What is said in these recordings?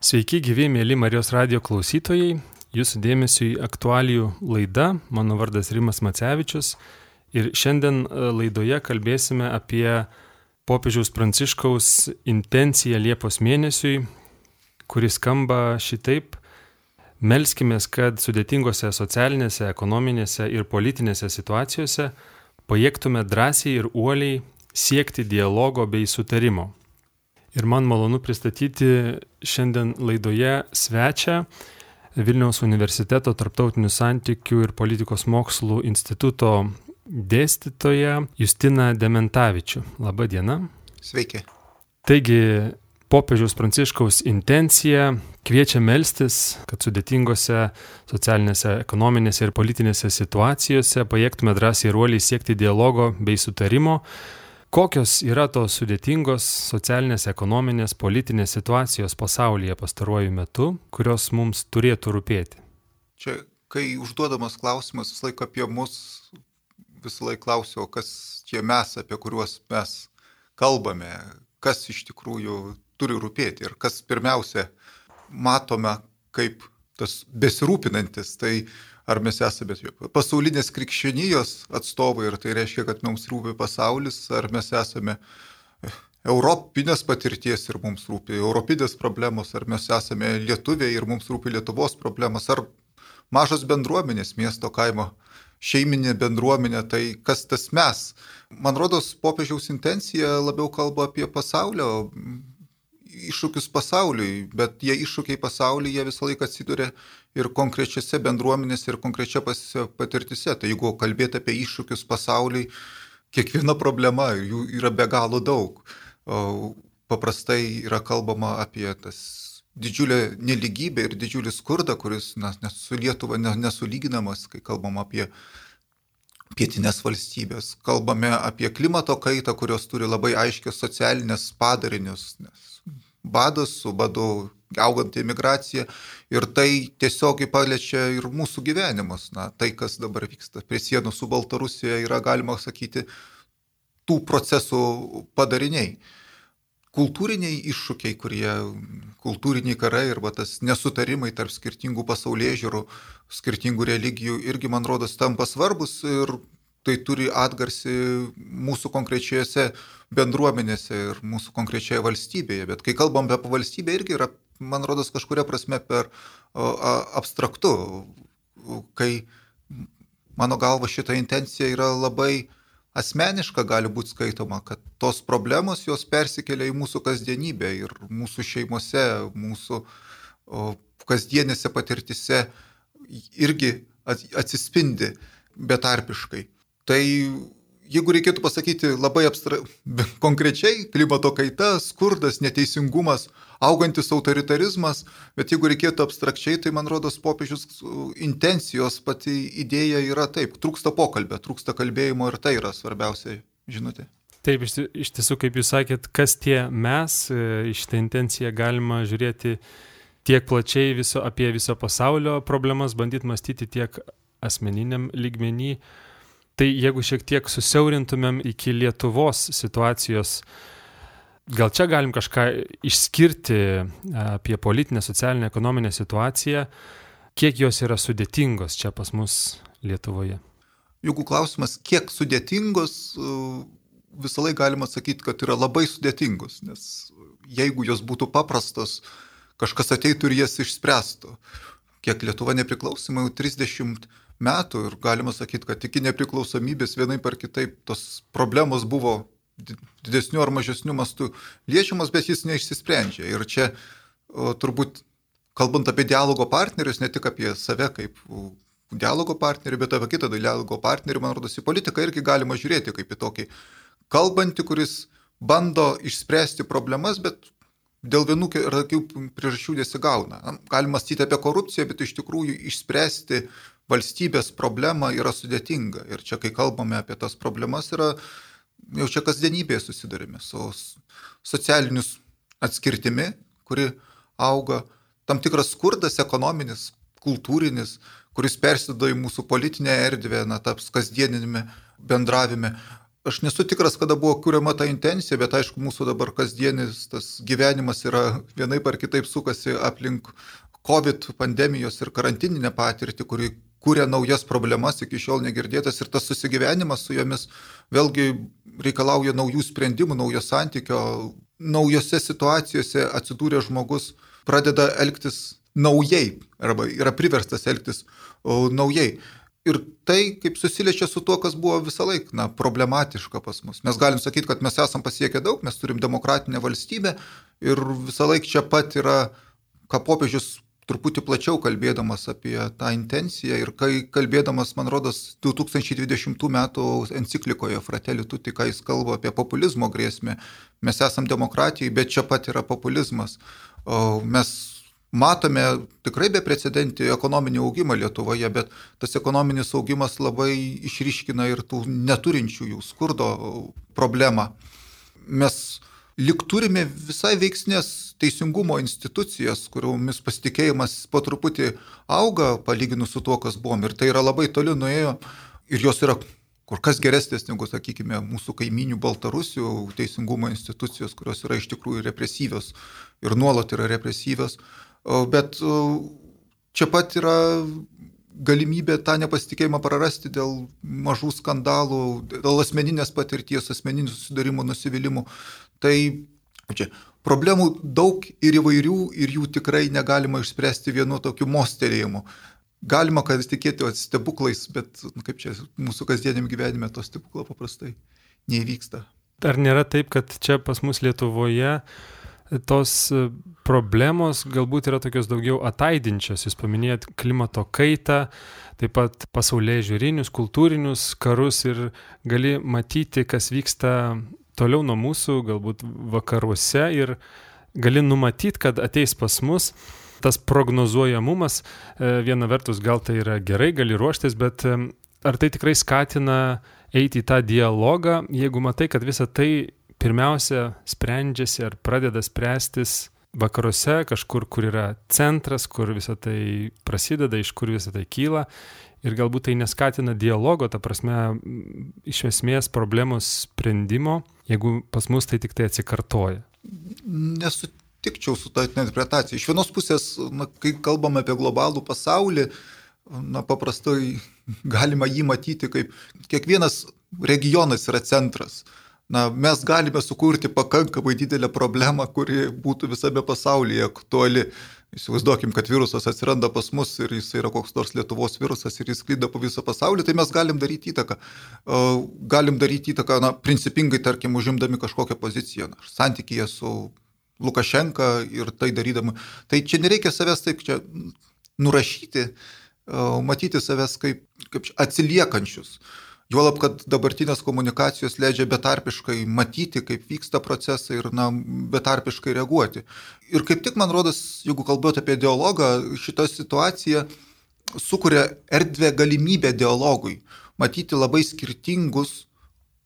Sveiki, gyvi mėly Marijos radio klausytojai. Jūsų dėmesio į aktualijų laidą. Mano vardas Rimas Macevičius. Ir šiandien e, laidoje kalbėsime apie popiežiaus Pranciškaus intenciją Liepos mėnesiui, kuris skamba šitaip. Melskime, kad sudėtingose socialinėse, ekonominėse ir politinėse situacijose pajėgtume drąsiai ir uoliai siekti dialogo bei sutarimo. Ir man malonu pristatyti šiandien laidoje svečią Vilniaus universiteto tarptautinių santykių ir politikos mokslų instituto dėstytoją Justiną Dementavičių. Labą dieną. Sveiki. Taigi, popiežiaus pranciškaus intencija kviečia melstis, kad sudėtingose socialinėse, ekonominėse ir politinėse situacijose pajėgtume drąsiai ir uoliai siekti dialogo bei sutarimo, Kokios yra tos sudėtingos socialinės, ekonominės, politinės situacijos pasaulyje pastaruoju metu, kurios mums turėtų rūpėti? Čia, kai užduodamas klausimas visą laiką apie mus, visą laiką klausiu, kas tie mes, apie kuriuos mes kalbame, kas iš tikrųjų turi rūpėti ir kas pirmiausia matome kaip tas besirūpinantis. Tai ar mes esame pasaulinės krikščionijos atstovai ir tai reiškia, kad mums rūpi pasaulis, ar mes esame europinės patirties ir mums rūpi europinės problemos, ar mes esame lietuviai ir mums rūpi Lietuvos problemos, ar mažos bendruomenės miesto kaimo šeiminė bendruomenė, tai kas tas mes. Man rodos, popiežiaus intencija labiau kalba apie pasaulio iššūkius pasauliui, bet tie iššūkiai pasaulyje visą laiką atsiduria ir konkrečiose bendruomenėse, ir konkrečia patirtise. Tai jeigu kalbėti apie iššūkius pasauliui, kiekviena problema, jų yra be galo daug. Paprastai yra kalbama apie tas didžiulę neligybę ir didžiulį skurdą, kuris na, su Lietuva nesulyginamas, kai kalbam apie pietinės valstybės. Kalbame apie klimato kaitą, kurios turi labai aiškius socialinės padarinius, nes badas, su badu auganti imigracija ir tai tiesiogiai paliečia ir mūsų gyvenimus. Na, tai, kas dabar vyksta prie sienų su Baltarusija, yra, galima sakyti, tų procesų padariniai. Kultūriniai iššūkiai, kurie, kultūriniai karai ir tas nesutarimai tarp skirtingų pasaulyje žiūrų, skirtingų religijų irgi, man rodos, tampa svarbus ir tai turi atgarsi mūsų konkrečiose bendruomenėse ir mūsų konkrečioje valstybėje. Bet kai kalbam apie valstybę, irgi yra, man rodos, kažkuria prasme per abstraktu, kai mano galva šita intencija yra labai asmeniška gali būti skaitoma, kad tos problemos jos persikelia į mūsų kasdienybę ir mūsų šeimose, mūsų kasdienėse patirtise irgi atsispindi betarpiškai. Tai jeigu reikėtų pasakyti labai abstra... konkrečiai, klimato kaita, skurdas, neteisingumas, augantis autoritarizmas, bet jeigu reikėtų abstrakčiai, tai man rodos popiežius intencijos pati idėja yra taip, trūksta pokalbio, trūksta kalbėjimo ir tai yra svarbiausia žinutė. Taip, iš, tiesų, kaip jūs sakėt, kas tie mes, e, iš tą intenciją galima žiūrėti tiek plačiai viso, apie viso pasaulio problemas, bandyti mąstyti tiek asmeniniam lygmenį, Tai jeigu šiek tiek susiaurintumėm iki Lietuvos situacijos, gal čia galim kažką išskirti e, apie politinę, socialinę, ekonominę situaciją, kiek jos yra sudėtingos čia pas mus Lietuvoje? Jeigu klausimas, kiek sudėtingos, e, visą laiką galima sakyti, kad yra labai sudėtingos, nes jeigu jos būtų paprastos, kažkas ateitų ir jas išspręstų. Kiek Lietuva nepriklausomai jau 30 metų ir galima sakyti, kad iki nepriklausomybės vienaip ar kitaip tos problemos buvo didesnių ar mažesnių mastų liečiamas, bet jis neišsisprendžia. Ir čia o, turbūt, kalbant apie dialogo partnerius, ne tik apie save kaip dialogo partnerį, bet apie kitą dialogo partnerį, man rodos, į politiką irgi galima žiūrėti kaip į tokį kalbantį, kuris bando išspręsti problemas, bet dėl vienų ar kitų priežasčių nesigauna. Galima mąstyti apie korupciją, bet iš tikrųjų išspręsti valstybės problema yra sudėtinga. Ir čia, kai kalbame apie tas problemas, yra jau čia kasdienybėje susidurime su socialinius atskirtimi, kuri auga, tam tikras skurdas ekonominis, kultūrinis, kuris persido į mūsų politinę erdvę, na, taps kasdieninėme bendravime, aš nesu tikras, kada buvo kuriama ta intencija, bet aišku, mūsų dabar kasdienis tas gyvenimas yra vienaip ar kitaip sukasi aplink COVID pandemijos ir karantininę patirtį, kuri kūrė naujas problemas, iki šiol negirdėtas ir tas susigyvenimas su jomis vėlgi reikalauja naujų sprendimų, naujo santykio, naujose situacijose atsidūrė žmogus, pradeda elgtis naujai arba yra priverstas elgtis naujai. Ir tai kaip susiliečia su tuo, kas buvo visą laiką na, problematiška pas mus. Mes galim sakyti, kad mes esam pasiekę daug, mes turim demokratinę valstybę ir visą laiką čia pat yra, ką popiežius truputį plačiau kalbėdamas apie tą intenciją ir kai kalbėdamas, man rodos, 2020 m. enciklikoje Fratelli Tutti, kai jis kalba apie populizmo grėsmę, mes esam demokratijai, bet čia pat yra populizmas. Mes matome tikrai beprecedentį ekonominį augimą Lietuvoje, bet tas ekonominis augimas labai išryškina ir tų neturinčiųjų skurdo problemą. Mes lik turime visai veiksnės teisingumo institucijas, kuriomis pasitikėjimas po truputį auga palyginus su tuo, kas buvom. Ir tai yra labai toli nuėjo ir jos yra kur kas geresnės negu, sakykime, mūsų kaiminių Baltarusių teisingumo institucijos, kurios yra iš tikrųjų represyvios ir nuolat yra represyvios. Bet čia pat yra galimybė tą nepasitikėjimą prarasti dėl mažų skandalų, dėl asmeninės patirties, asmeninių susidarimų, nusivylimų. Tai čia problemų daug ir įvairių ir jų tikrai negalima išspręsti vienu tokiu mostelėjimu. Galima, kad tikėti stebuklais, bet nu, kaip čia mūsų kasdieniam gyvenime to stebuklo paprastai neįvyksta. Ar nėra taip, kad čia pas mus Lietuvoje tos e, problemos galbūt yra tokios daugiau ataidinčios. Jūs paminėjot klimato kaitą, taip pat pasaulyje žiūrinius, kultūrinius karus ir gali matyti, kas vyksta toliau nuo mūsų, galbūt vakaruose ir gali numatyti, kad ateis pas mus. Tas prognozuojamumas, e, viena vertus gal tai yra gerai, gali ruoštis, bet ar tai tikrai skatina eiti į tą dialogą, jeigu matai, kad visa tai pirmiausia sprendžiasi ar pradeda spręstis vakaruose, kažkur, kur yra centras, kur visa tai prasideda, iš kur visa tai kyla ir galbūt tai neskatina dialogo, ta prasme, iš esmės problemos sprendimo, jeigu pas mus tai tik tai atsikartoja. Nesutikčiau su tą interpretacija. Iš vienos pusės, na, kai kalbame apie globalų pasaulį, na, paprastai galima jį matyti kaip kiekvienas regionas yra centras. Na, mes galime sukurti pakankamai didelę problemą, kuri būtų visame pasaulyje aktuali. Įsivaizduokim, kad virusas atsiranda pas mus ir jis yra koks nors Lietuvos virusas ir jis sklyda po visą pasaulį, tai mes galim daryti įtaką. Galim daryti įtaką, na, principingai, tarkim, užimdami kažkokią poziciją, na, santykyje su Lukašenka ir tai darydami. Tai čia nereikia savęs taip čia nurašyti, matyti savęs kaip, kaip atsiliekančius. Juolab, kad dabartinės komunikacijos leidžia betarpiškai matyti, kaip vyksta procesai ir na, betarpiškai reaguoti. Ir kaip tik, man rodos, jeigu kalbėt apie dialogą, šita situacija sukuria erdvę galimybę dialogui, matyti labai skirtingus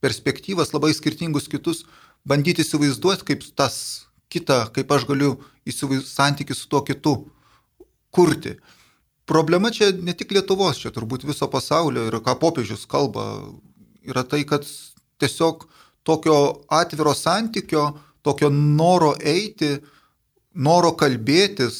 perspektyvas, labai skirtingus kitus, bandyti įsivaizduoti, kaip tas kita, kaip aš galiu įsivaizduoti santykių su tuo kitu kurti. Problema čia ne tik Lietuvos, čia turbūt viso pasaulio ir ką popiežius kalba, yra tai, kad tiesiog tokio atviro santykio, tokio noro eiti, noro kalbėtis,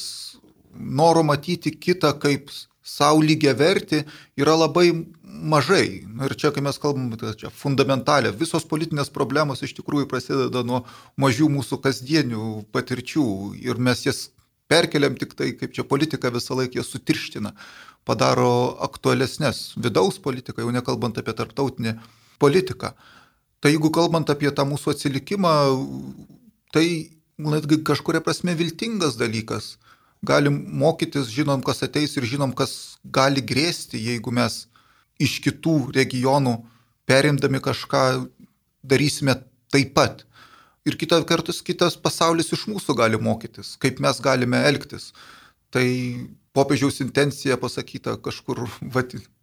noro matyti kitą kaip savo lygiai verti yra labai mažai. Ir čia, kai mes kalbam, tai čia fundamentalė, visos politinės problemos iš tikrųjų prasideda nuo mažių mūsų kasdienių patirčių ir mes jas perkeliam tik tai, kaip čia politika visą laiką sutirština, padaro aktualesnės vidaus politiką, jau nekalbant apie tarptautinę politiką. Tai jeigu kalbant apie tą mūsų atsilikimą, tai netgi kažkuria prasme viltingas dalykas. Galim mokytis, žinom, kas ateis ir žinom, kas gali grėsti, jeigu mes iš kitų regionų perimdami kažką darysime taip pat. Ir kita kartus kitas pasaulis iš mūsų gali mokytis, kaip mes galime elgtis. Tai popiežiaus intencija pasakyta kažkur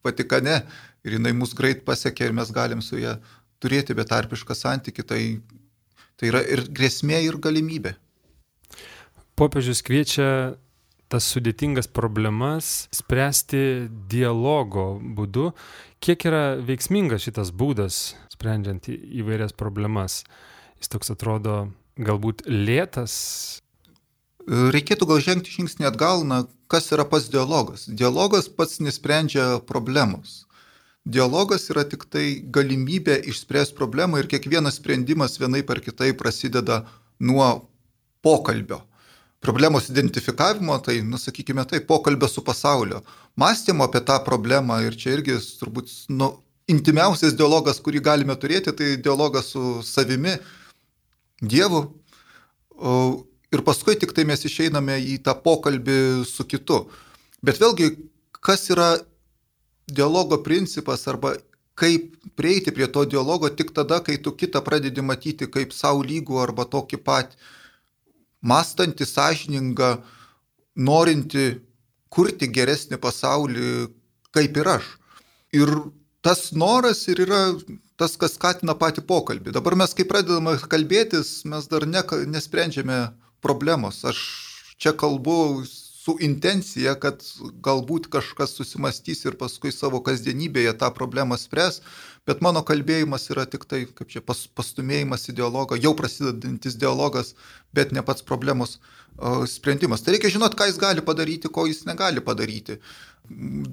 Vatikane ir jinai mus greit pasiekė ir mes galim su ją turėti betarpišką santyki, tai, tai yra ir grėsmė, ir galimybė. Popiežius kviečia tas sudėtingas problemas spręsti dialogo būdu. Kiek yra veiksmingas šitas būdas sprendžiant įvairias problemas. Jis toks atrodo galbūt lėtas. Reikėtų gal žengti žingsnį atgal, na, kas yra pats dialogas. Dialogas pats nesprendžia problemos. Dialogas yra tik tai galimybė išspręsti problemą ir kiekvienas sprendimas vienai par kitai prasideda nuo pokalbio. Problemos identifikavimo, tai, nu, sakykime, tai pokalbio su pasaulio, mąstymo apie tą problemą ir čia irgi turbūt nu, intimiausias dialogas, kurį galime turėti, tai dialogas su savimi, Dievu. Ir paskui tik tai mes išeiname į tą pokalbį su kitu. Bet vėlgi, kas yra dialogo principas arba kaip prieiti prie to dialogo tik tada, kai tu kitą pradedi matyti kaip savo lygų arba tokį pat mąstantį, sąžiningą, norinti kurti geresnį pasaulį kaip ir aš. Ir tas noras ir yra tas, kas skatina patį pokalbį. Dabar mes, kai pradedame kalbėtis, mes dar ne, nesprendžiame problemos. Aš čia kalbu su intencija, kad galbūt kažkas susimastys ir paskui savo kasdienybėje tą problemą spręs, bet mano kalbėjimas yra tik tai, kaip čia, pas, pastumėjimas į dialogą, jau prasidedantis dialogas, bet ne pats problemos uh, sprendimas. Tai reikia žinot, ką jis gali padaryti, ko jis negali padaryti.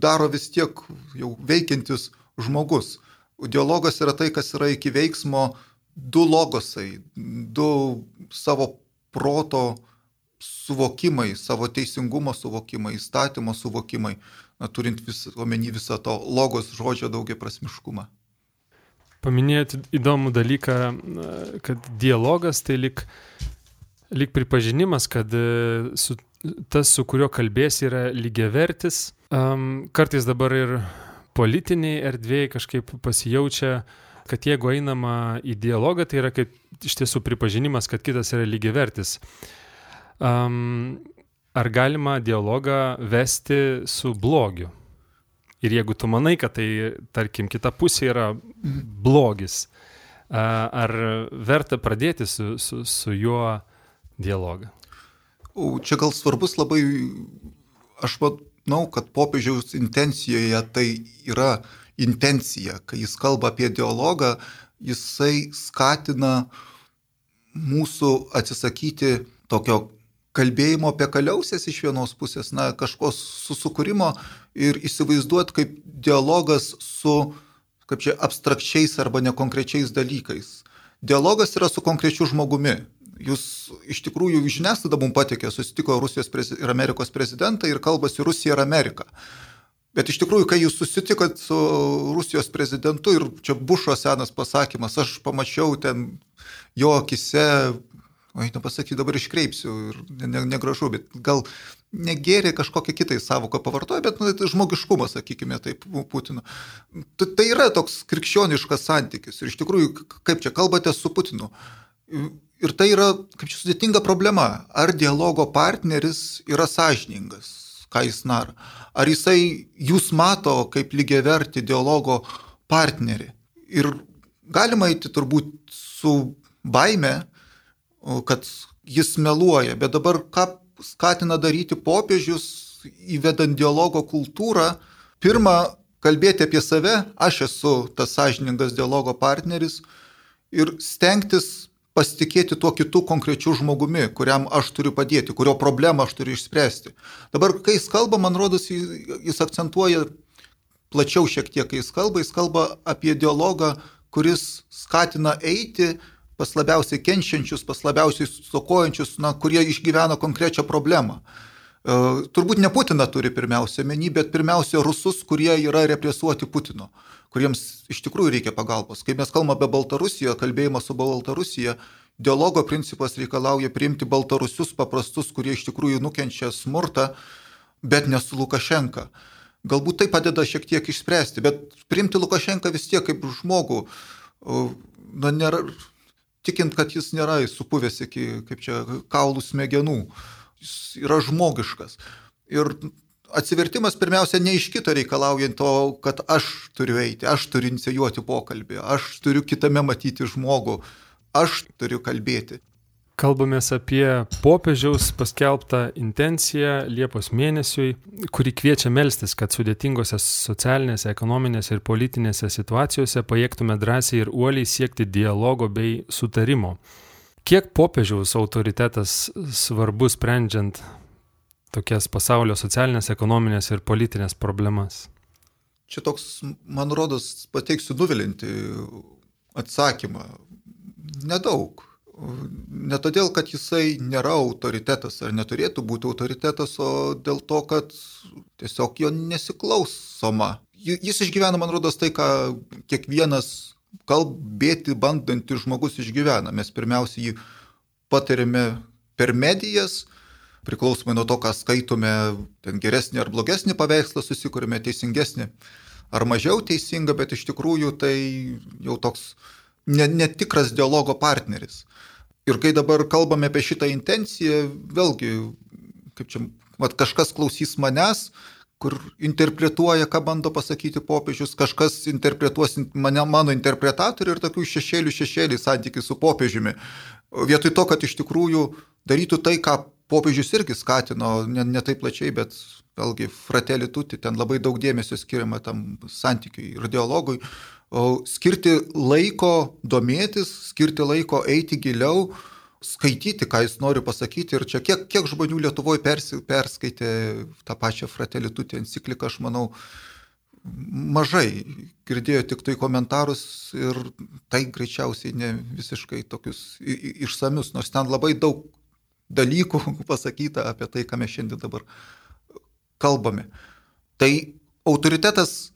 Daro vis tiek jau veikiantis žmogus. Dialogas yra tai, kas yra iki veiksmo du logosai, du savo proto suvokimai, savo teisingumo suvokimai, įstatymo suvokimai, na, turint vis, omeny visą to logos žodžio daugia prasmiškumą. Paminėjot įdomų dalyką, kad dialogas tai lik, lik pripažinimas, kad e, su, tas, su kuriuo kalbės, yra lygiavertis. Um, kartais dabar ir politiniai erdvėjai kažkaip pasijaučia, kad jeigu einama į dialogą, tai yra kaip iš tiesų pripažinimas, kad kitas yra lygiavertis. vertis Um, ar galima dialogą vesti su blogiu? Ir jeigu tu manai, kad tai, tarkim, kita pusė yra blogis, ar verta pradėti su, su, su juo dialogą? O čia gal svarbus labai, aš manau, kad popiežiaus intencijoje tai yra intencija, kai jis kalba apie dialogą, jisai skatina mūsų atsisakyti tokio kalbėjimo apie kaliausės iš vienos pusės, na, kažko susukūrimo ir įsivaizduot kaip dialogas su, kaip čia, abstrakčiais arba nekonkrečiais dalykais. Dialogas yra su konkrečiu žmogumi. Jūs iš tikrųjų žiniasklaida mums patikė, susitiko Rusijos ir Amerikos prezidentai ir kalbasi Rusija ir Amerika. Bet iš tikrųjų, kai jūs susitikot su Rusijos prezidentu ir čia Bušo senas pasakymas, aš pamačiau ten jo akise oi, nepasakyti dabar iškreipsiu ir ne, negražu, bet gal negėrė kažkokią kitą savoką pavartoja, bet nu, tai žmogiškumas, sakykime, taip, Putino. Tai, tai yra toks krikščioniškas santykis. Ir iš tikrųjų, kaip čia kalbate su Putinu. Ir tai yra, kaip čia sudėtinga problema. Ar dialogo partneris yra sąžiningas, ką jis nara? Ar jisai jūs mato kaip lygiai verti dialogo partnerį? Ir galima eiti turbūt su baime, kad jis meluoja, bet dabar ką skatina daryti popiežius, įvedant dialogo kultūrą, pirmą kalbėti apie save, aš esu tas sąžiningas dialogo partneris ir stengtis pasitikėti tuo kitu konkrečiu žmogumi, kuriam aš turiu padėti, kurio problemą aš turiu išspręsti. Dabar, kai jis kalba, man rodos, jis akcentuoja plačiau šiek tiek, kai jis kalba, jis kalba apie dialogą, kuris skatina eiti pas labiausiai kenčiančius, pas labiausiai stokojančius, na, kurie išgyvena konkrečią problemą. E, turbūt ne Putiną turi pirmiausia menį, bet pirmiausia rusus, kurie yra represuoti Putino, kuriems iš tikrųjų reikia pagalbos. Kai mes kalbame apie Baltarusiją, kalbėjimą su Baltarusija, dialogo principas reikalauja priimti baltarusius paprastus, kurie iš tikrųjų nukenčia smurtą, bet ne su Lukašenka. Galbūt tai padeda šiek tiek išspręsti, bet priimti Lukašenką vis tiek kaip žmogų, na, nėra, tikint, kad jis nėra supuvęs iki, kaip čia, kaulų smegenų. Jis yra žmogiškas. Ir atsivertimas pirmiausia ne iš kito reikalaujant to, kad aš turiu eiti, aš turiu inicijuoti pokalbį, aš turiu kitame matyti žmogų, aš turiu kalbėti. Kalbamės apie popiežiaus paskelbtą intenciją Liepos mėnesiui, kuri kviečia melstis, kad sudėtingose socialinėse, ekonominėse ir politinėse situacijose pajėgtume drąsiai ir uoliai siekti dialogo bei sutarimo. Kiek popiežiaus autoritetas svarbus sprendžiant tokias pasaulio socialinės, ekonominės ir politinės problemas? Čia toks, man rodos, pateiksiu nuvilinti atsakymą. Nedaug. Ne todėl, kad jisai nėra autoritetas ar neturėtų būti autoritetas, o dėl to, kad tiesiog jo nesiklausoma. Jis išgyvena, man rodos, tai, ką kiekvienas kalbėti bandantis žmogus išgyvena. Mes pirmiausia jį patiriame per medijas, priklausomai nuo to, ką skaitome, ten geresnį ar blogesnį paveikslą susikūrėme, teisingesnį ar mažiau teisingą, bet iš tikrųjų tai jau toks netikras dialogo partneris. Ir kai dabar kalbame apie šitą intenciją, vėlgi, kaip čia, vat, kažkas klausys manęs, kur interpretuoja, ką bando pasakyti popiežius, kažkas interpretuos mane, mano interpretatorių ir tokių šešėlių šešėlį santykių su popiežiumi. Vietoj to, kad iš tikrųjų darytų tai, ką popiežius irgi skatino, ne, ne taip plačiai, bet vėlgi fratelį tuti, ten labai daug dėmesio skiriama tam santykiui ir dialogui, skirti laiko domėtis, skirti laiko eiti giliau, skaityti, ką jis nori pasakyti. Ir čia kiek, kiek žmonių Lietuvoje persi, perskaitė tą pačią Fratelitutį encikliką, aš manau, mažai girdėjo tik tai komentarus ir tai greičiausiai ne visiškai tokius išsamius, nors ten labai daug dalykų pasakyta apie tai, ką mes šiandien dabar kalbame. Tai autoritetas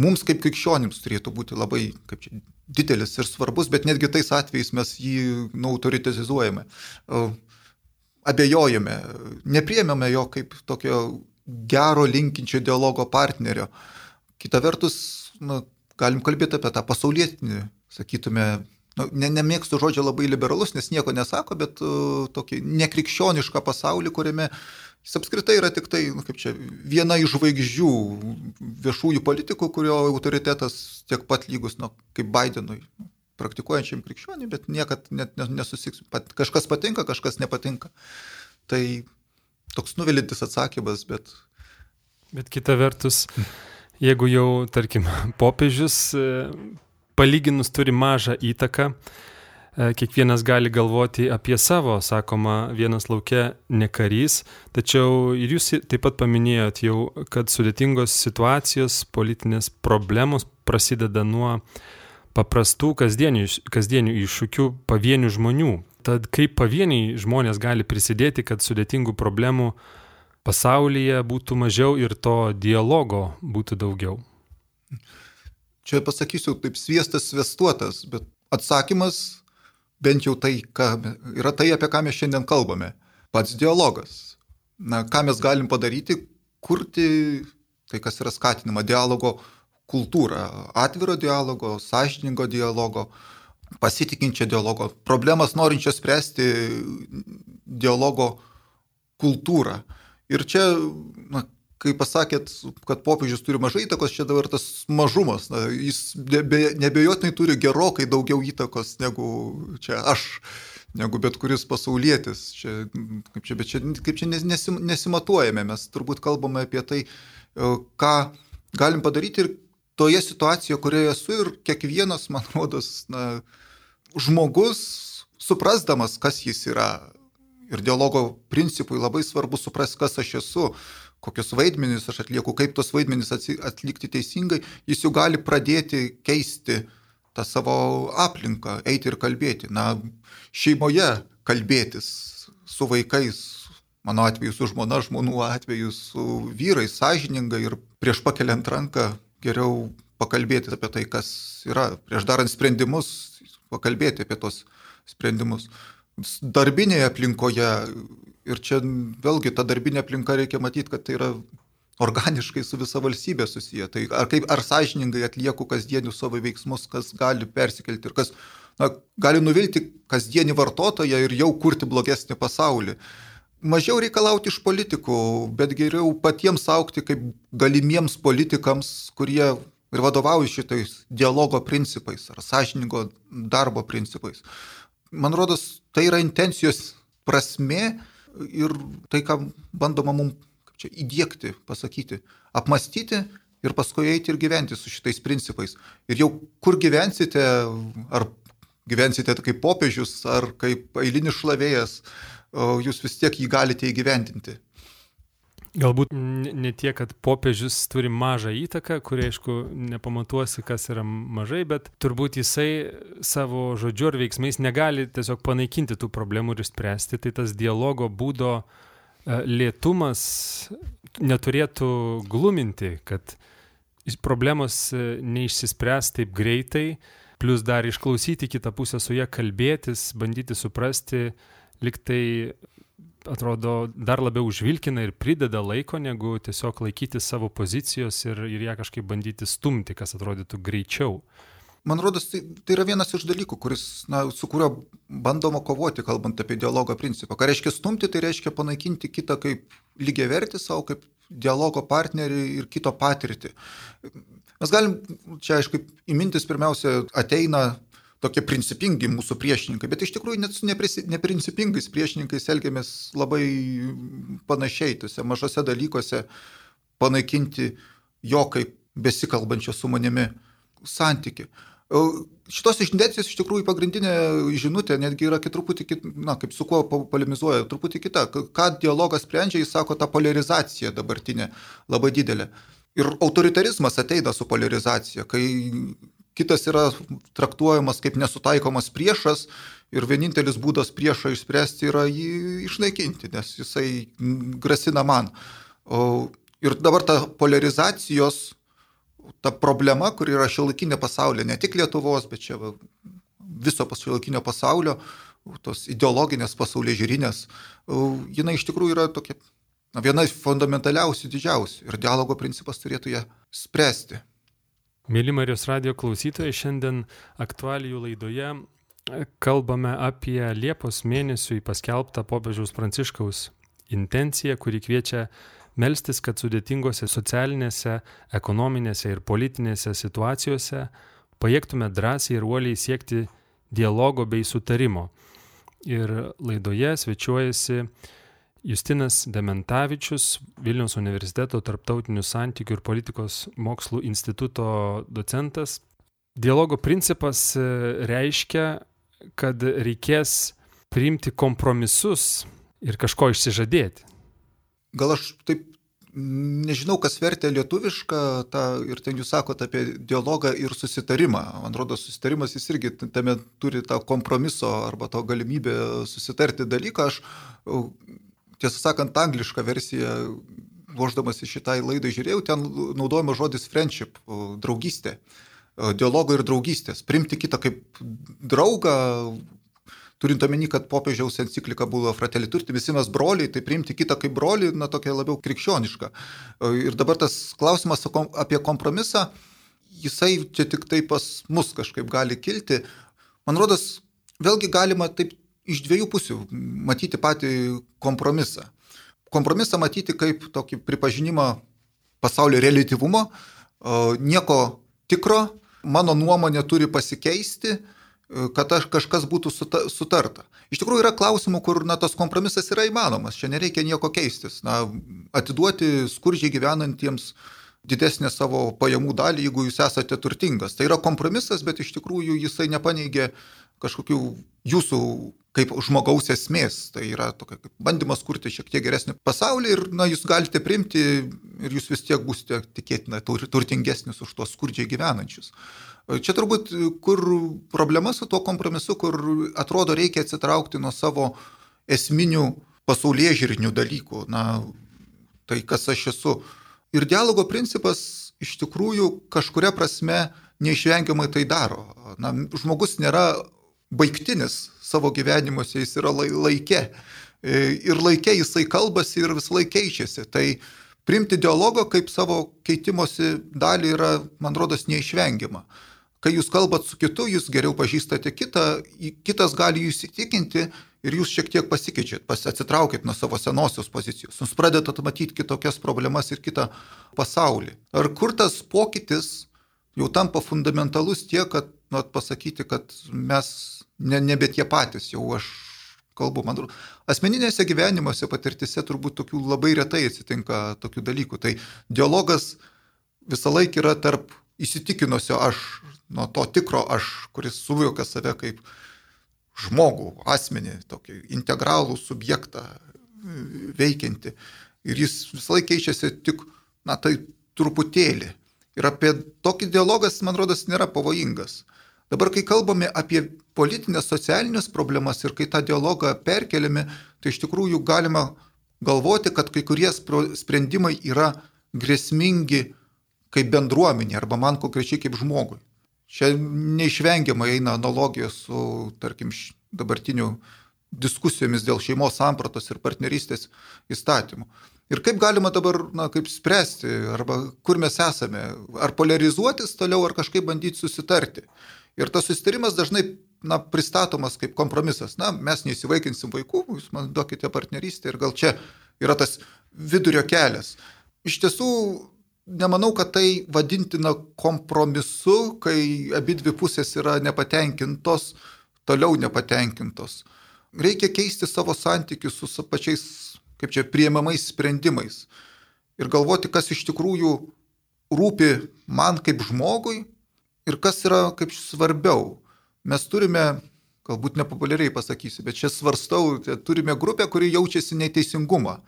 mums kaip krikščionims turėtų būti labai, čia, didelis ir svarbus, bet netgi tais atvejais mes jį nu, autoritizuojame, abejojame, nepriemėme jo kaip tokio gero linkinčio dialogo partnerio. Kita vertus, nu, galim kalbėti apie tą pasaulietinį, sakytume, nu, ne, nemėgstu žodžio labai liberalus, nes nieko nesako, bet uh, tokį nekrikščionišką pasaulį, kuriame jis apskritai yra tik tai, nu, kaip čia, viena iš žvaigždžių viešųjų politikų, kurio autoritetas tiek pat lygus, nu, kaip Bidenui, praktikuojančiam krikščioniui, bet niekad net nesusiks. Pat, kažkas patinka, kažkas nepatinka. Tai toks nuvilintis atsakymas, bet... Bet kita vertus, jeigu jau, tarkim, popiežius palyginus turi mažą įtaką, e, kiekvienas gali galvoti apie savo, sakoma, vienas laukia ne karys, tačiau ir jūs taip pat paminėjot jau, kad sudėtingos situacijos, politinės problemos prasideda nuo paprastų kasdienių, kasdienių iššūkių pavienių žmonių. Tad kaip pavieniai žmonės gali prisidėti, kad sudėtingų problemų pasaulyje būtų mažiau ir to dialogo būtų daugiau? Čia pasakysiu taip sviestas svestuotas, bet atsakymas bent jau tai, ką, yra tai, apie ką mes šiandien kalbame. Pats dialogas. Na, ką mes galim padaryti, kurti tai, kas yra skatinama dialogo kultūra. Atviro dialogo, sąžiningo dialogo, pasitikinčio dialogo, problemas norinčio spręsti dialogo kultūrą. Ir čia, na, kai pasakėt, kad popiežius turi mažai įtakos, čia dabar tas mažumas, na, jis nebe, nebejotinai turi gerokai daugiau įtakos negu čia aš, negu bet kuris pasaulietis. Čia, kaip čia, čia, kaip čia nesim, nesimatuojame, mes turbūt kalbame apie tai, e, ką galim padaryti ir toje situacijoje, kurioje esu ir kiekvienas, man rodos, na, žmogus, suprasdamas, kas jis yra, ir dialogo principui labai svarbu suprasti, kas aš esu, kokius vaidmenis aš atlieku, kaip tos vaidmenis atlikti teisingai, jis jau gali pradėti keisti tą savo aplinką, eiti ir kalbėti. Na, šeimoje kalbėtis su vaikais, mano atveju su žmona, žmonų atveju su vyrais, sąžiningai ir prieš pakeliant ranką geriau pakalbėti apie tai, kas yra, prieš darant sprendimus, pakalbėti apie tos sprendimus. Darbinėje aplinkoje Ir čia vėlgi ta darbinė aplinka reikia matyti, kad tai yra organiškai su visa valstybė susiję. Tai ar, kaip, ar sąžiningai atlieku kasdienius savo veiksmus, kas gali persikelti ir kas na, gali nuvilti kasdienį vartotoją ir jau kurti blogesnį pasaulį. Mažiau reikalauti iš politikų, bet geriau patiems aukti kaip galimiems politikams, kurie ir vadovauja šitais dialogo principais ar sąžiningo darbo principais. man rodos, tai yra intencijos prasme ir tai, ką bandoma mums čia įdėkti, pasakyti, apmastyti ir paskui eiti ir gyventi su šitais principais. Ir jau kur gyvensite, ar gyvensite kaip popiežius, ar kaip eilinis šlavėjas, jūs vis tiek jį galite įgyvendinti. Galbūt ne tiek, kad popiežius turi mažą įtaką, kurie, aišku, nepamatuosi, kas yra mažai, bet turbūt jisai savo žodžiu ar veiksmais negali tiesiog panaikinti tų problemų ir išspręsti. Tai tas dialogo būdo e, lėtumas neturėtų gluminti, kad problemos e, neišsispręs taip greitai, plus dar išklausyti kitą pusę su ją kalbėtis, bandyti suprasti, liktai atrodo dar labiau užvilkina ir prideda laiko, negu tiesiog laikyti savo pozicijos ir, ir ją kažkaip bandyti stumti, kas atrodytų greičiau. Man rodos, tai, tai yra vienas iš dalykų, kuris, na, su kuriuo bandoma kovoti, kalbant apie dialogo principą. Ką reiškia stumti, tai reiškia panaikinti kitą kaip lygiai verti savo, kaip dialogo partnerį ir kito patirtį. Mes galim, čia aišku, įmintis pirmiausia ateina tokie principingi mūsų priešininkai, bet iš tikrųjų net su neprincipingais priešininkais elgiamės labai panašiai, tuose mažose dalykuose panaikinti jo kaip besikalbančio su manimi santyki. Šitos intencijos iš tikrųjų pagrindinė žinutė netgi yra truputį, na, kaip su kuo polemizuoja, truputį kita. Ką dialogas sprendžia, jis sako, ta polarizacija dabartinė labai didelė. Ir autoritarizmas ateina su polarizacija, kai kitas yra traktuojamas kaip nesutaikomas priešas ir vienintelis būdas priešą išspręsti yra jį išnaikinti, nes jisai grasina man. Ir dabar ta polarizacijos, ta problema, kur yra šiuolaikinė pasaulyje, ne tik Lietuvos, bet čia viso šiuolaikinio pasaulio, tos ideologinės pasaulyje žiūrinės, jinai iš tikrųjų yra tokia na, viena fundamentaliausių, didžiausių ir dialogo principas turėtų ją spręsti. Mėly Marijos radio klausytojai, šiandien aktualijų laidoje e, kalbame apie Liepos mėnesiui paskelbtą popiežiaus Pranciškaus intenciją, kuri kviečia melstis, kad sudėtingose socialinėse, ekonominėse ir politinėse situacijose pajėgtume drąsiai ir uoliai siekti dialogo bei sutarimo. Ir laidoje svečiuojasi Justinas Dementavičius, Vilniaus universiteto tarptautinių santykių ir politikos mokslų instituto docentas. Dialogo principas e, reiškia, kad reikės priimti kompromisus ir kažko išsižadėti. Gal aš taip nežinau, kas vertė lietuvišką tą, ir ten jūs sakote apie dialogą ir susitarimą. Man atrodo, susitarimas jis irgi tame turi tą kompromiso arba to galimybę susitarti dalyką. Aš tiesą sakant, anglišką versiją, ruoždamas į šitai laidai žiūrėjau, ten naudojama žodis friendship, draugystė, dialogo ir draugystės. Primti kitą kaip draugą, turint omeny, kad popiežiaus enciklika buvo Fratelli Turti, visi mes broliai, tai priimti kitą kaip brolį, na tokia labiau krikščioniška. Ir dabar tas klausimas apie kompromisą, jisai čia tik tai pas mus kažkaip gali kilti. Man rodos, vėlgi galima taip iš dviejų pusių matyti patį kompromisą. Kompromisą matyti kaip tokį pripažinimą pasaulio relativumo, nieko tikro, mano nuomonė turi pasikeisti, kad aš kažkas būtų sutarta. Iš tikrųjų yra klausimų, kur na, tas kompromisas yra įmanomas, čia nereikia nieko keistis. Na, atiduoti skurdžiai gyvenantiems didesnę savo pajamų dalį, jeigu jūs esate turtingas. Tai yra kompromisas, bet iš tikrųjų jisai nepaneigia kažkokių jūsų kaip žmogaus esmės. Tai yra tokia kaip bandymas kurti šiek tiek geresnį pasaulį ir na, jūs galite priimti ir jūs vis tiek būsite tikėtina turtingesnis už tuos skurdžiai gyvenančius. Čia turbūt kur problema su tuo kompromisu, kur atrodo reikia atsitraukti nuo savo esminių pasaulyje žiūrinių dalykų, na, tai kas aš esu. Ir dialogo principas iš tikrųjų kažkuria prasme neišvengiamai tai daro. Na, žmogus nėra baigtinis savo gyvenimuose, jis yra laike. E, ir laike jisai kalbasi ir vis laik keičiasi. Tai priimti dialogą kaip savo keitimosi dalį yra, man rodos, neišvengiama. Kai jūs kalbat su kitu, jūs geriau pažįstate kitą, kitas gali jūs įtikinti ir jūs šiek tiek pasikeičiat, atsitraukit nuo savo senosios pozicijos, jūs pradedat matyti kitokias problemas ir kitą pasaulį. Ar kur tas pokytis jau tampa fundamentalus tiek, kad nu, pasakyti, kad mes ne, nebe tie patys, jau aš kalbu, man atrodo, asmeninėse gyvenimuose patirtise turbūt tokių labai retai atsitinka tokių dalykų. Tai dialogas visą laiką yra tarp įsitikinusio aš, nuo to tikro aš, kuris suvokia save kaip žmogų, asmenį, tokį integralų subjektą veikianti. Ir jis visą laiką keičiasi tik, na tai truputėlį. Ir apie tokį dialogas, man rodos, nėra pavojingas. Dabar, kai kalbame apie politinės, socialinės problemas ir kai tą dialogą perkeliame, tai iš tikrųjų galima galvoti, kad kai kurie sprendimai yra grėsmingi kaip bendruomenė arba man konkrečiai kaip žmogui. Čia neišvengiamai eina analogija su, tarkim, dabartiniu diskusijomis dėl šeimos sampratos ir partnerystės įstatymų. Ir kaip galima dabar, na, kaip spręsti, arba kur mes esame, ar polarizuotis toliau, ar kažkaip bandyti susitarti. Ir tas susitarimas dažnai, na, pristatomas kaip kompromisas. Na, mes neįsivaikinsim vaikų, jūs man duokite partnerystę ir gal čia yra tas vidurio kelias. Iš tiesų, nemanau, kad tai vadintina kompromisu, kai abi dvi pusės yra nepatenkintos, toliau nepatenkintos. Reikia keisti savo santykius su pačiais, kaip čia, priemamais sprendimais ir galvoti, kas iš tikrųjų rūpi man kaip žmogui ir kas yra kaip svarbiau. Mes turime, galbūt nepopuliariai pasakysiu, bet čia svarstau, turime grupę, kuri jaučiasi neteisingumą.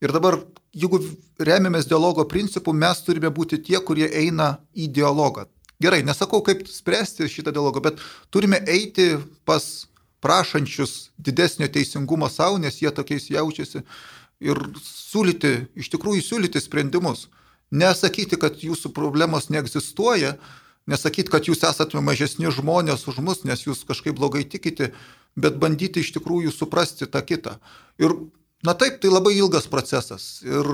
Ir dabar, jeigu remiamės dialogo principu, mes turime būti tie, kurie eina į dialogą. Gerai, nesakau, kaip spręsti šitą dialogą, bet turime eiti pas prašančius didesnio teisingumo savo, nes jie tokiais jaučiasi, ir siūlyti, iš tikrųjų siūlyti sprendimus. Nesakyti, kad jūsų problemos neegzistuoja, nesakyti, kad jūs esate mažesni žmonės už mus, nes jūs kažkaip blogai tikite, bet bandyti iš tikrųjų suprasti tą kitą. Ir Na taip, tai labai ilgas procesas ir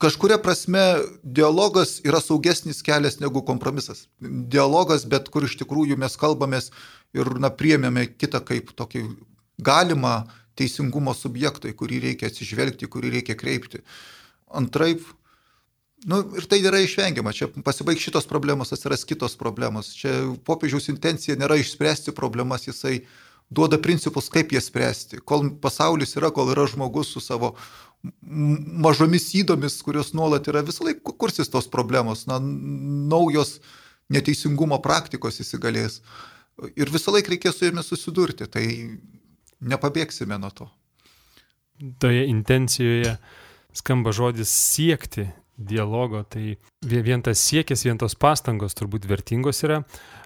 kažkuria prasme dialogas yra saugesnis kelias negu kompromisas. Dialogas, bet kur iš tikrųjų mes kalbamės ir na, priemėme kitą kaip tokį galimą teisingumo subjektą, į kurį reikia atsižvelgti, į kurį reikia kreipti. Antraip, nu, ir tai yra išvengiama, čia pasibaigs šitos problemos, atsiras kitos problemos. Čia popiežiaus intencija nėra išspręsti problemas, jisai duoda principus, kaip jas spręsti. Kol pasaulis yra, kol yra žmogus su savo mažomis įdomis, kurios nuolat yra, visą laiką kursis tos problemos, na, naujos neteisingumo praktikos įsigalės. Ir visą laiką reikės su jomis susidurti, tai nepabėgsime nuo to. Toje intencijoje skamba žodis siekti dialogo, tai vien tas siekis, vien tos pastangos turbūt vertingos yra.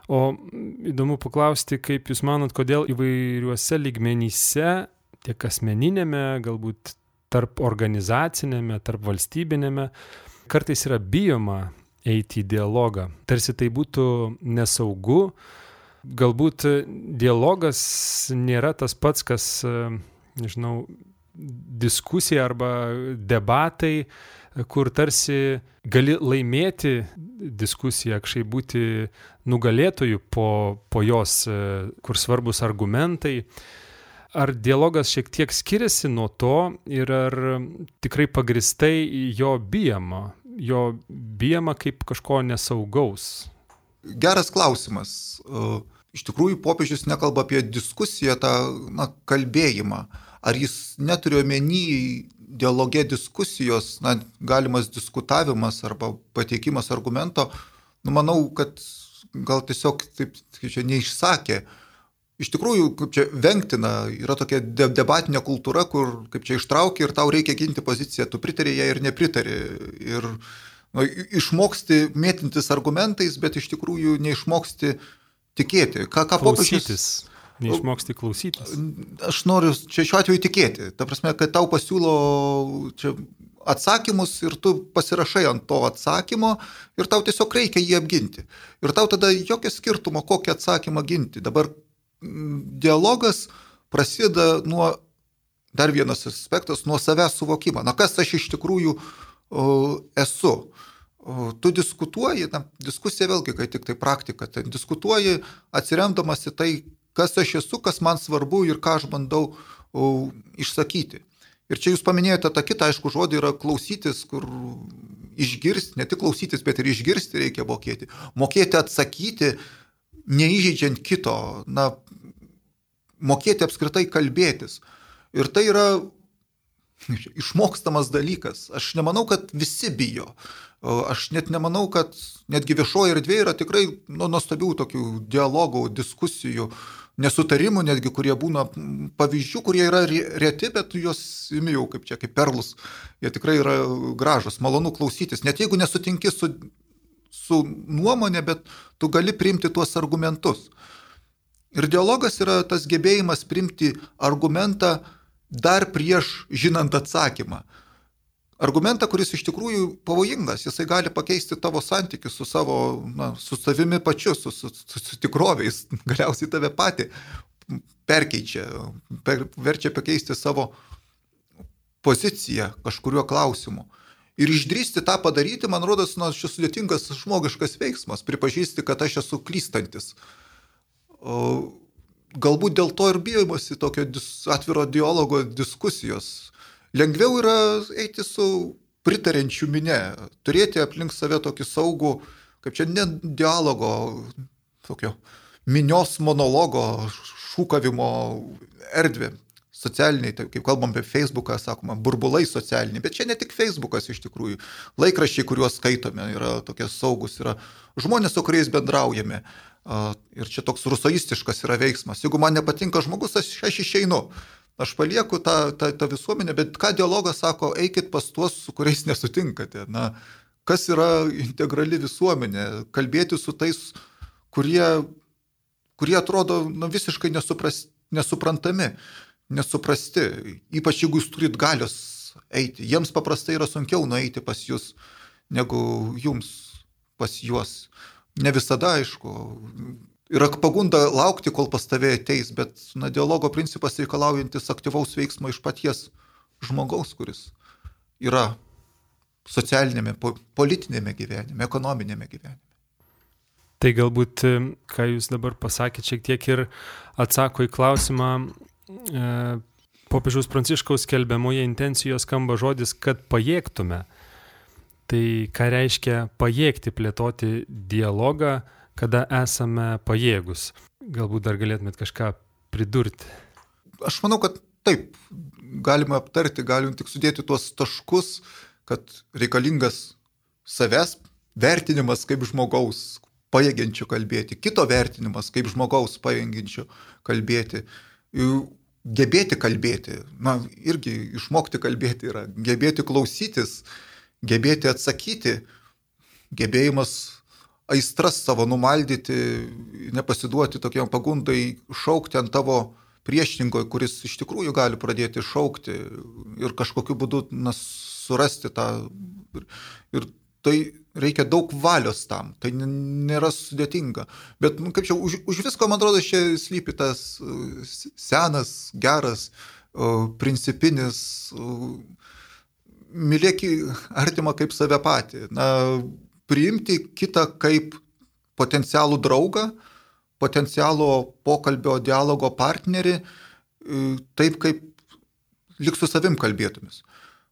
O įdomu paklausti, kaip Jūs manot, kodėl įvairiuose lygmenyse, tiek asmeninėme, galbūt tarp organizacinėme, tarp valstybinėme, kartais yra bijoma eiti į dialogą. Tarsi tai būtų nesaugu, galbūt dialogas nėra tas pats, kas, nežinau, diskusija arba debatai, kur tarsi gali laimėti diskusiją, kažkaip būti nugalėtojų po, po jos, e, kur svarbus argumentai. Ar dialogas šiek tiek skiriasi nuo to ir ar tikrai pagristai jo bijama, jo bijama kaip kažko nesaugaus? Geras klausimas. E, iš tikrųjų, popiežius nekalba apie diskusiją, tą na, kalbėjimą. Ar jis neturi omeny dialogė diskusijos, na, galimas diskutavimas arba pateikimas argumento, nu, manau, kad gal tiesiog taip, čia neišsakė. Iš tikrųjų, kaip čia vengtina, yra tokia de debatinė kultūra, kur kaip čia ištraukia ir tau reikia ginti poziciją, tu pritari ją ir nepritari. Ir nu, išmoksti mėtintis argumentais, bet iš tikrųjų neišmoksti tikėti. Ką, ką popiežius Neišmoksti klausytis. Aš noriu čia šiuo atveju tikėti. Ta prasme, kad tau pasiūlo čia atsakymus ir tu pasirašai ant to atsakymo ir tau tiesiog reikia jį apginti. Ir tau tada jokio skirtumo, kokį atsakymą ginti. Dabar dialogas prasideda nuo, dar vienas aspektas, nuo savęs suvokimo. Na kas aš iš tikrųjų esu. Tu diskutuoji, na, diskusija vėlgi, kai tik tai praktika, ten diskutuoji atsiremdamas į tai, kas aš esu, kas man svarbu ir ką aš bandau o, išsakyti. Ir čia jūs paminėjote tą kitą, aišku, žodį yra klausytis, kur išgirsti, ne tik klausytis, bet ir išgirsti reikia mokėti. Mokėti atsakyti, neįžeidžiant kito, na, mokėti apskritai kalbėtis. Ir tai yra išmokstamas dalykas. Aš nemanau, kad visi bijo. Aš net nemanau, kad netgi viešoje erdvėje yra tikrai nu, nuostabių tokių dialogų, diskusijų, nesutarimų, netgi kurie būna pavyzdžių, kurie yra reti, bet juos imi jau kaip čia, kaip perlus. Jie tikrai yra gražus, malonu klausytis. Net jeigu nesutinki su, su nuomonė, bet tu gali priimti tuos argumentus. Ir dialogas yra tas gebėjimas priimti argumentą dar prieš žinant atsakymą argumentą, kuris iš tikrųjų pavojingas, jisai gali pakeisti tavo santykius su savo, na, su savimi pačiu, su, su, su, su tikroviais, galiausiai tave patį perkeičia, per, verčia pakeisti savo poziciją kažkuriuo klausimu. Ir išdrysti tą padaryti, man rodos, na, šis sudėtingas žmogiškas veiksmas, pripažįsti, kad aš esu klystantis. Galbūt dėl to ir bijomasi tokio atviro dialogo diskusijos, Lengviau yra eiti su pritarenčių minė, turėti aplink save tokį saugų, kaip čia ne dialogo, tokio minios monologo, šūkavimo erdvę. Socialiniai, tai kaip kalbam apie Facebooką, sakoma, burbulai socialiniai, bet čia ne tik Facebookas iš tikrųjų. Laikraščiai, kuriuos skaitome, yra tokie saugus, yra žmonės, su kuriais bendraujame. Ir čia toks rusaistiškas yra veiksmas. Jeigu man nepatinka žmogus, aš, aš išeinu. Aš palieku tą, tą, tą visuomenę, bet ką dialogas sako, eikit pas tuos, su kuriais nesutinkate. Na, kas yra integrali visuomenė? Kalbėti su tais, kurie, kurie atrodo na, visiškai nesupras, nesuprantami, nesuprasti. Ypač jeigu jūs turit galios eiti. Jiems paprastai yra sunkiau nueiti pas jūs, negu jums pas juos. Ne visada, aišku, yra pagunda laukti, kol pas tave ateis, bet na, dialogo principas reikalaujantis aktyvaus veiksmo iš paties žmogaus, kuris yra socialinėme, politinėme gyvenime, ekonominėme gyvenime. Tai galbūt, e, ką jūs dabar pasakėte, šiek tiek ir atsako į klausimą, e, popiežiaus pranciškaus kelbiamoje intencijoje skamba žodis, kad pajėgtume. Tai ką reiškia pajėgti plėtoti dialogą, kada esame pajėgus. Galbūt dar galėtumėt kažką pridurti. Aš manau, kad taip, galima aptarti, galim tik sudėti tuos taškus, kad reikalingas savęs vertinimas kaip žmogaus pajėgiančių kalbėti, kito vertinimas kaip žmogaus pajėgiančių kalbėti, gebėti kalbėti, na, irgi išmokti kalbėti yra, gebėti klausytis, gebėti atsakyti, gebėjimas aistras savo numaldyti, nepasiduoti tokiam pagundai šaukti ant tavo priešininko, kuris iš tikrųjų gali pradėti šaukti ir kažkokiu būdu na, surasti tą. Ir, ir tai reikia daug valios tam, tai nėra sudėtinga. Bet, nu, kaip čia, už, už visko, man atrodo, čia slypi tas senas, geras, principinis, uh, mylėk artimą kaip save patį. Na, priimti kitą kaip potencialų draugą, potencialų pokalbio, dialogo partnerį, e, taip kaip lik su savim kalbėtumės.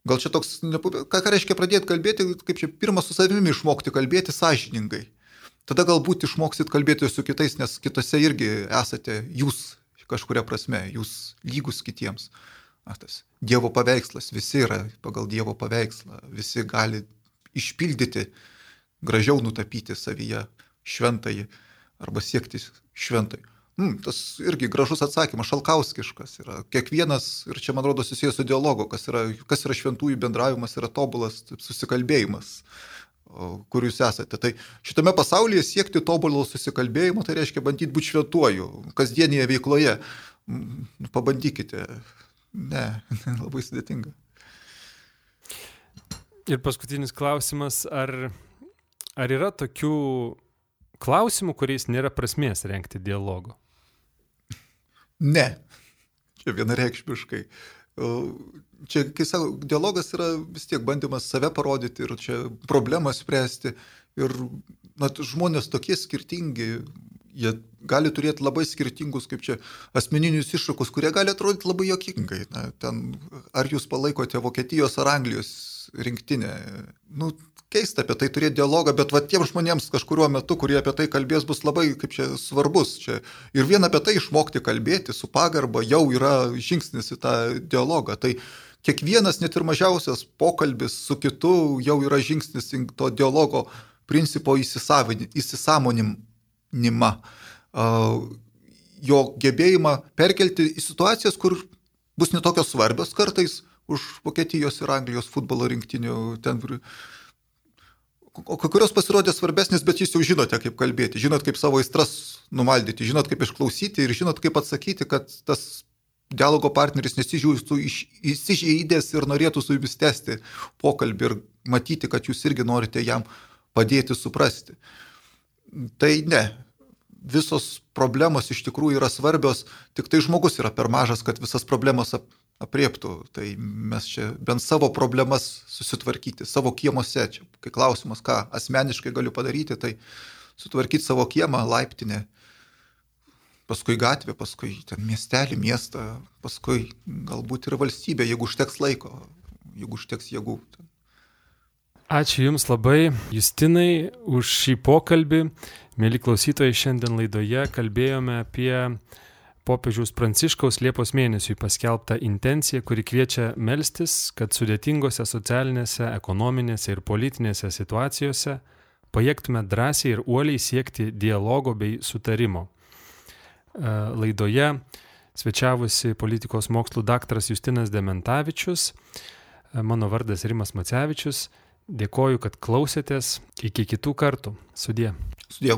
Gal čia toks, ką, ką reiškia pradėti kalbėti, kaip čia pirmą su savimi išmokti kalbėti sąžiningai. Tada galbūt išmoksit kalbėti su kitais, nes kitose irgi esate jūs kažkuria prasme, jūs lygus kitiems. Tas Dievo paveikslas, visi yra pagal Dievo paveikslą, visi gali išpildyti uh, gražiau nutapyti savyje šventąjį arba siekti šventąjį. Mm, tas irgi gražus atsakymas, šalkauskiškas yra. Kiekvienas, ir čia man rodo susijęs su dialogu, kas yra, kas yra šventųjų bendravimas, yra tobulas susikalbėjimas, kur jūs esate. Tai šitame pasaulyje siekti tobulo susikalbėjimo, tai reiškia bandyti būti šventuoju, kasdienėje veikloje. Mm, pabandykite. Ne, labai sudėtinga. Ir paskutinis klausimas, ar Ar yra tokių klausimų, kuriais nėra prasmės renkti dialogo? Ne. Čia vienareikšmiškai. Čia, kai sako, dialogas yra vis tiek bandymas save parodyti ir čia problemą spręsti. Ir na, žmonės tokie skirtingi, jie gali turėti labai skirtingus, kaip čia, asmeninius iššūkus, kurie gali atrodyti labai jokingai. Na, ten, ar jūs palaikote Vokietijos ar Anglijos rinktinę? Nu, keista apie tai turėti dialogą, bet va tiems žmonėms kažkuriuo metu, kurie apie tai kalbės, bus labai kaip čia svarbus. Čia. Ir vien apie tai išmokti kalbėti su pagarba jau yra žingsnis į tą dialogą. Tai kiekvienas net ir mažiausias pokalbis su kitu jau yra žingsnis į to dialogo principo įsisamoninimą. Jo gebėjimą perkelti į situacijas, kur bus netokios svarbios kartais už Vokietijos ir Anglijos futbolo rinktinių ten kurios pasirodė svarbesnės, bet jūs jau žinote, kaip kalbėti, žinot, kaip savo aistras numaldyti, žinot, kaip išklausyti ir žinot, kaip atsakyti, kad tas dialogo partneris nesižiūrėtų įsižeidęs ir norėtų su jumis tęsti pokalbį ir matyti, kad jūs irgi norite jam padėti suprasti. Tai ne, visos problemos iš tikrųjų yra svarbios, tik tai žmogus yra per mažas, kad visas problemas apriektų. Tai mes čia bent savo problemas susitvarkyti, savo kiemuose. Čia, kai klausimas, ką asmeniškai galiu padaryti, tai sutvarkyti savo kiemą, laiptinę, paskui gatvę, paskui ten miestelį, miestą, paskui galbūt ir valstybę, jeigu užteks laiko, jeigu užteks jėgų. Ačiū Jums labai, Justinai, už šį pokalbį. Mėly klausytojai, šiandien laidoje kalbėjome apie popiežiaus Pranciškaus Liepos mėnesiui paskelbtą intenciją, kuri kviečia melstis, kad sudėtingose socialinėse, ekonominėse ir politinėse situacijose pajėgtume drąsiai ir uoliai siekti dialogo bei sutarimo. E, laidoje svečiavusi politikos mokslų daktaras Justinas Dementavičius, e, mano vardas Rimas Macevičius. Dėkoju, kad klausėtės. Iki kitų kartų. Sudie. Sudie.